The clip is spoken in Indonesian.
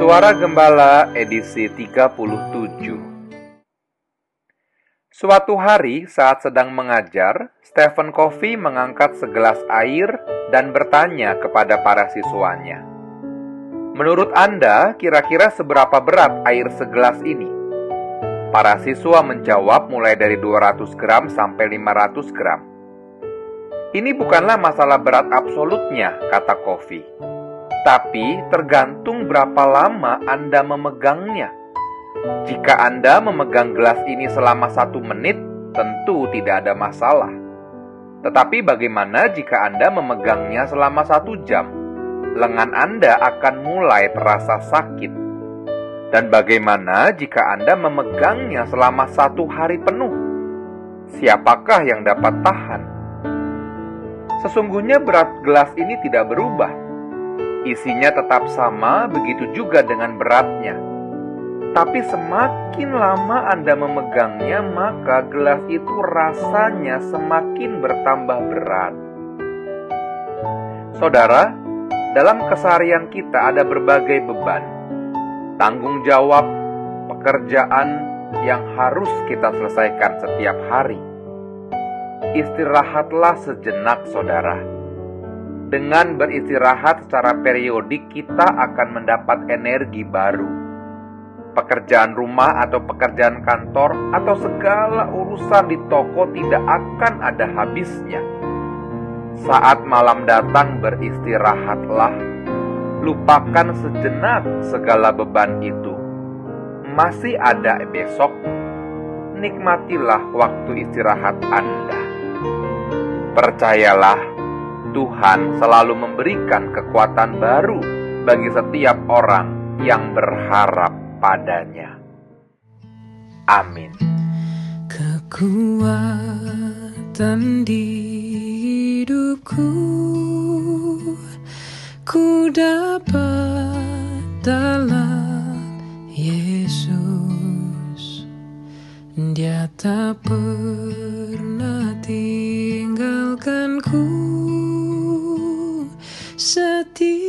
Suara Gembala edisi 37 Suatu hari saat sedang mengajar, Stephen Covey mengangkat segelas air dan bertanya kepada para siswanya. Menurut Anda, kira-kira seberapa berat air segelas ini? Para siswa menjawab mulai dari 200 gram sampai 500 gram. Ini bukanlah masalah berat absolutnya, kata Covey. Tapi tergantung berapa lama Anda memegangnya. Jika Anda memegang gelas ini selama satu menit, tentu tidak ada masalah. Tetapi bagaimana jika Anda memegangnya selama satu jam? Lengan Anda akan mulai terasa sakit. Dan bagaimana jika Anda memegangnya selama satu hari penuh? Siapakah yang dapat tahan? Sesungguhnya berat gelas ini tidak berubah. Isinya tetap sama, begitu juga dengan beratnya. Tapi semakin lama Anda memegangnya, maka gelas itu rasanya semakin bertambah berat. Saudara, dalam keseharian kita ada berbagai beban, tanggung jawab, pekerjaan yang harus kita selesaikan setiap hari. Istirahatlah sejenak, saudara. Dengan beristirahat secara periodik, kita akan mendapat energi baru pekerjaan rumah atau pekerjaan kantor atau segala urusan di toko tidak akan ada habisnya. Saat malam datang beristirahatlah, lupakan sejenak segala beban itu. Masih ada besok, nikmatilah waktu istirahat Anda. Percayalah, Tuhan selalu memberikan kekuatan baru bagi setiap orang yang berharap padanya. Amin. Kekuatan di hidupku ku dapat dalam Yesus. Dia tak pernah 设定